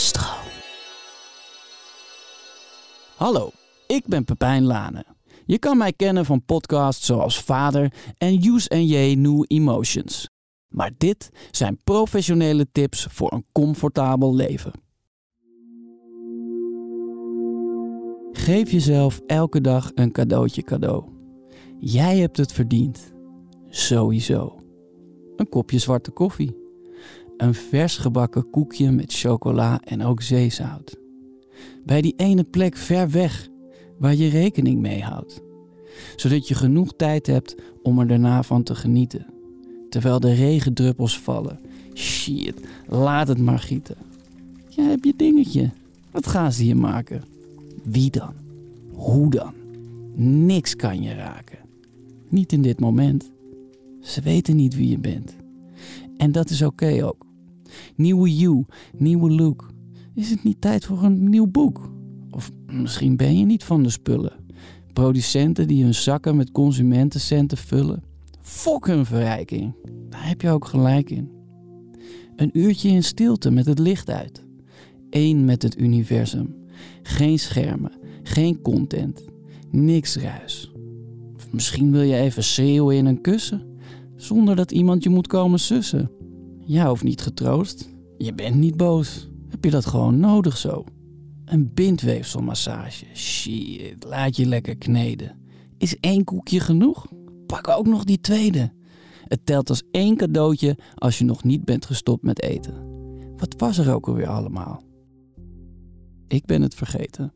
Stroom. Hallo, ik ben Pepijn Lane. Je kan mij kennen van podcasts zoals Vader en Use and J New Emotions. Maar dit zijn professionele tips voor een comfortabel leven. Geef jezelf elke dag een cadeautje cadeau. Jij hebt het verdiend. Sowieso. Een kopje zwarte koffie. Een vers gebakken koekje met chocola en ook zeezout. Bij die ene plek ver weg waar je rekening mee houdt. Zodat je genoeg tijd hebt om er daarna van te genieten. Terwijl de regendruppels vallen. Shit, laat het maar gieten. Jij hebt je dingetje. Wat gaan ze hier maken? Wie dan? Hoe dan? Niks kan je raken. Niet in dit moment. Ze weten niet wie je bent. En dat is oké ook. Nieuwe you, nieuwe look. Is het niet tijd voor een nieuw boek? Of misschien ben je niet van de spullen. Producenten die hun zakken met consumentencenten vullen. Fok hun verrijking. Daar heb je ook gelijk in. Een uurtje in stilte met het licht uit. Eén met het universum. Geen schermen, geen content, niks ruis. Of misschien wil je even schreeuwen in een kussen, zonder dat iemand je moet komen sussen. Ja, hoeft niet getroost. Je bent niet boos. Heb je dat gewoon nodig zo? Een bindweefselmassage. Shit, laat je lekker kneden. Is één koekje genoeg? Pak ook nog die tweede. Het telt als één cadeautje als je nog niet bent gestopt met eten. Wat was er ook alweer allemaal? Ik ben het vergeten.